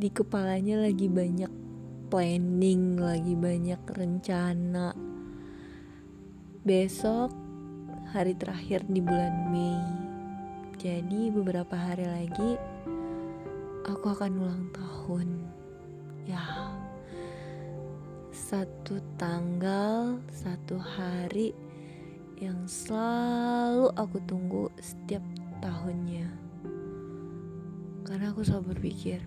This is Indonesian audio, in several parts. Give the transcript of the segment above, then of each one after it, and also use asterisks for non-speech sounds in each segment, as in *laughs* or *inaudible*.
di kepalanya lagi banyak planning, lagi banyak rencana. Besok hari terakhir di bulan Mei. Jadi beberapa hari lagi aku akan ulang tahun. Ya. Satu tanggal, satu hari yang selalu aku tunggu setiap tahunnya. Karena aku selalu berpikir,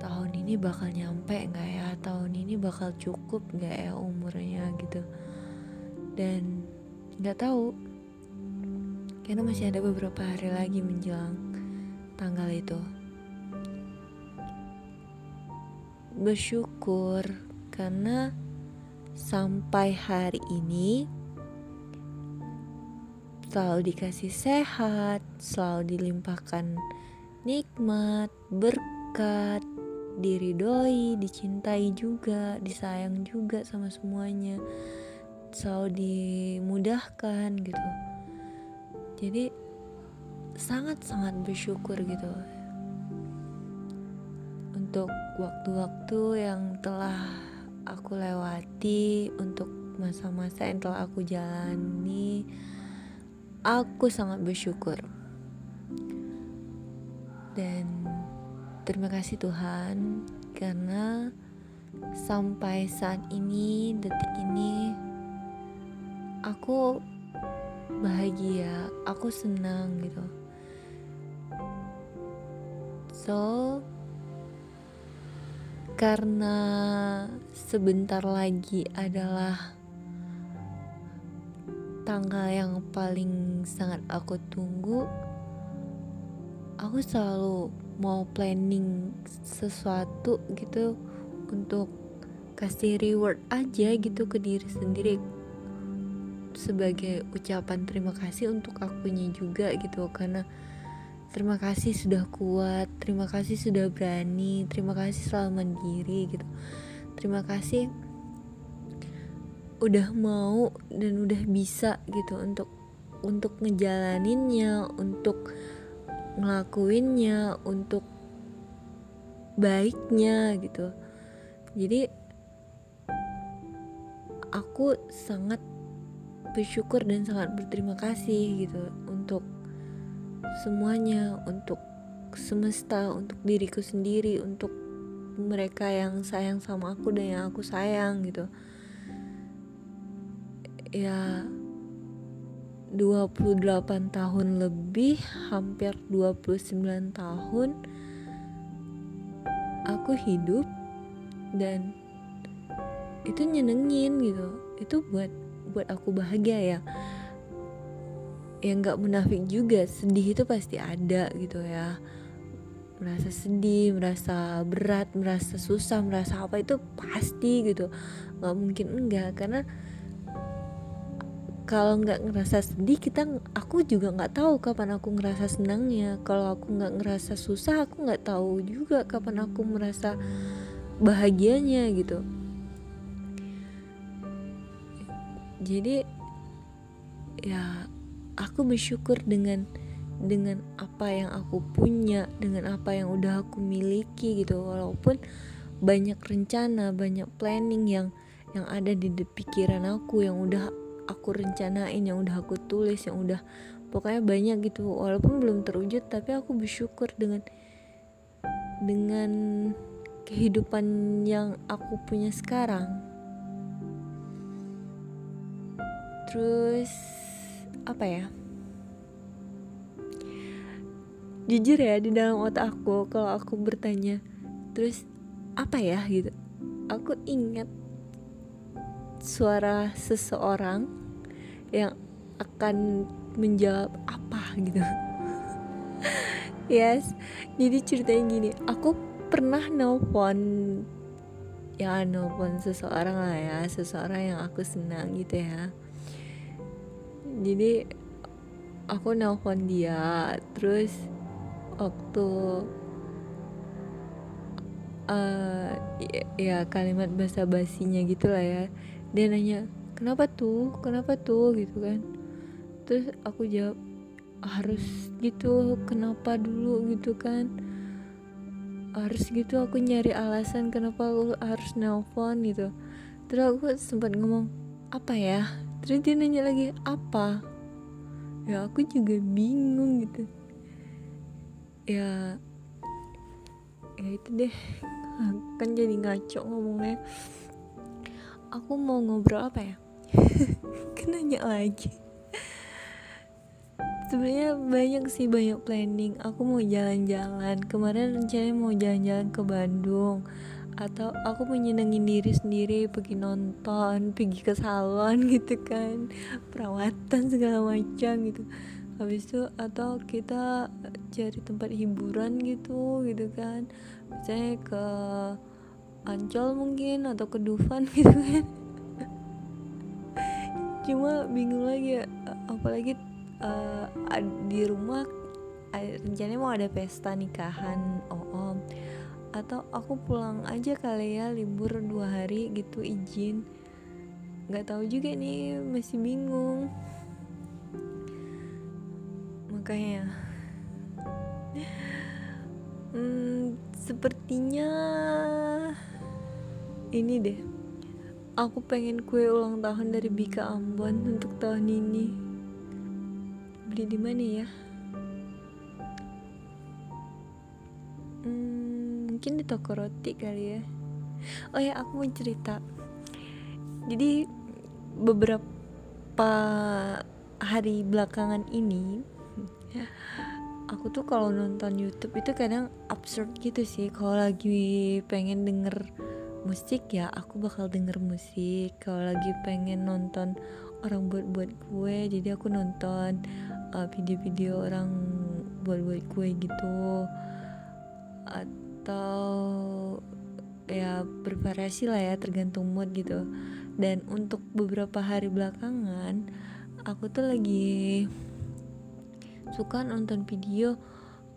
tahun ini bakal nyampe nggak ya? Tahun ini bakal cukup nggak ya umurnya gitu. Dan nggak tahu, karena masih ada beberapa hari lagi menjelang tanggal itu. Bersyukur karena sampai hari ini selalu dikasih sehat, selalu dilimpahkan nikmat, berkat, diridoi, dicintai juga, disayang juga sama semuanya, selalu dimudahkan gitu. Jadi sangat-sangat bersyukur gitu untuk waktu-waktu yang telah aku lewati, untuk masa-masa yang telah aku jalani Aku sangat bersyukur. Dan terima kasih Tuhan karena sampai saat ini, detik ini aku bahagia, aku senang gitu. So, karena sebentar lagi adalah tanggal yang paling sangat aku tunggu aku selalu mau planning sesuatu gitu untuk kasih reward aja gitu ke diri sendiri. Sebagai ucapan terima kasih untuk akunya juga gitu karena terima kasih sudah kuat terima kasih sudah berani terima kasih selalu mandiri gitu. Terima kasih udah mau dan udah bisa gitu untuk untuk ngejalaninnya untuk ngelakuinnya untuk baiknya gitu. Jadi aku sangat bersyukur dan sangat berterima kasih gitu untuk semuanya untuk semesta untuk diriku sendiri untuk mereka yang sayang sama aku dan yang aku sayang gitu. Ya 28 tahun lebih hampir 29 tahun aku hidup dan itu nyenengin gitu. Itu buat buat aku bahagia ya. Yang nggak munafik juga sedih itu pasti ada gitu ya. Merasa sedih merasa berat merasa susah merasa apa itu pasti gitu. Nggak mungkin enggak karena kalau nggak ngerasa sedih kita aku juga nggak tahu kapan aku ngerasa senangnya. Kalau aku nggak ngerasa susah aku nggak tahu juga kapan aku merasa bahagianya gitu. Jadi ya aku bersyukur dengan dengan apa yang aku punya dengan apa yang udah aku miliki gitu. Walaupun banyak rencana banyak planning yang yang ada di pikiran aku yang udah aku rencanain yang udah aku tulis yang udah pokoknya banyak gitu. Walaupun belum terwujud tapi aku bersyukur dengan dengan kehidupan yang aku punya sekarang. Terus apa ya? Jujur ya di dalam otak aku kalau aku bertanya terus apa ya? gitu. Aku ingat suara seseorang yang akan menjawab apa gitu. *laughs* Yes. Jadi ceritanya gini aku pernah nelpon ya nelpon seseorang lah ya seseorang yang aku senang gitu ya. Jadi aku nelpon dia terus waktu uh, ya, ya kalimat basa basinya gitu lah ya dia nanya kenapa tuh? Kenapa tuh? Gitu kan. Terus aku jawab harus gitu kenapa dulu? Gitu kan. Harus gitu aku nyari alasan kenapa aku harus nelpon gitu. Terus aku sempat ngomong apa ya? Terus dia nanya lagi apa? Ya aku juga bingung gitu. Ya ya itu deh. Kan jadi ngaco ngomongnya aku mau ngobrol apa ya? *laughs* Kan nanya lagi. Sebenarnya banyak sih banyak planning. Aku mau jalan-jalan. Kemarin rencananya mau jalan-jalan ke Bandung. Atau aku menyenangin diri sendiri pergi nonton pergi ke salon *laughs* gitu kan. Perawatan segala macam gitu. Habis itu atau kita cari tempat hiburan gitu gitu kan. Misalnya ke Ancol mungkin atau ke Dufan *laughs* gitu kan. Cuma bingung lagi ya apalagi uh, di rumah rencananya mau ada pesta nikahan oh om atau aku pulang aja kali ya libur dua hari gitu izin. Nggak tahu juga nih masih bingung. Makanya hmm, sepertinya ini deh. Aku pengen kue ulang tahun dari Bika Ambon untuk tahun ini. Beli di mana ya? Hmm, mungkin di toko roti kali ya. Oh ya aku mau cerita. Jadi beberapa hari belakangan ini aku tuh kalau nonton YouTube itu kadang absurd gitu sih. Kalau lagi pengen denger musik ya aku bakal denger musik. Kalau lagi pengen nonton orang buat buat kue jadi aku nonton uh, video-video orang buat-buat kue gitu. Atau ya bervariasi lah ya tergantung mood gitu. Dan untuk beberapa hari belakangan aku tuh lagi suka nonton video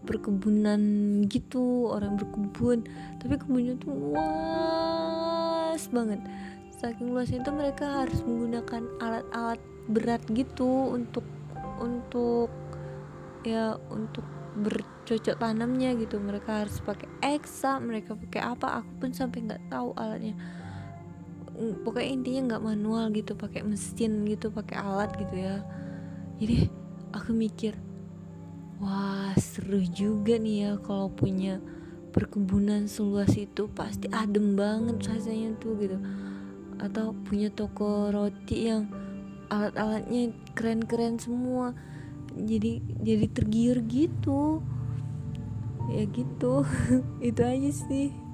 perkebunan gitu orang berkebun. Tapi kebunnya tuh banget. Saking luasnya itu mereka harus menggunakan alat-alat berat gitu untuk untuk ya untuk bercocok tanamnya gitu. Mereka harus pakai eksa mereka pakai apa aku pun sampai nggak tahu alatnya. Mm, pokoknya intinya nggak manual gitu pakai mesin gitu pakai alat gitu ya. Jadi aku mikir wah seru juga nih ya kalau punya perkebunan seluas itu pasti adem banget rasanya tuh gitu. Atau punya toko roti yang alat-alatnya keren-keren semua. Jadi jadi tergiur gitu. Ya gitu. *laughs* Itu aja sih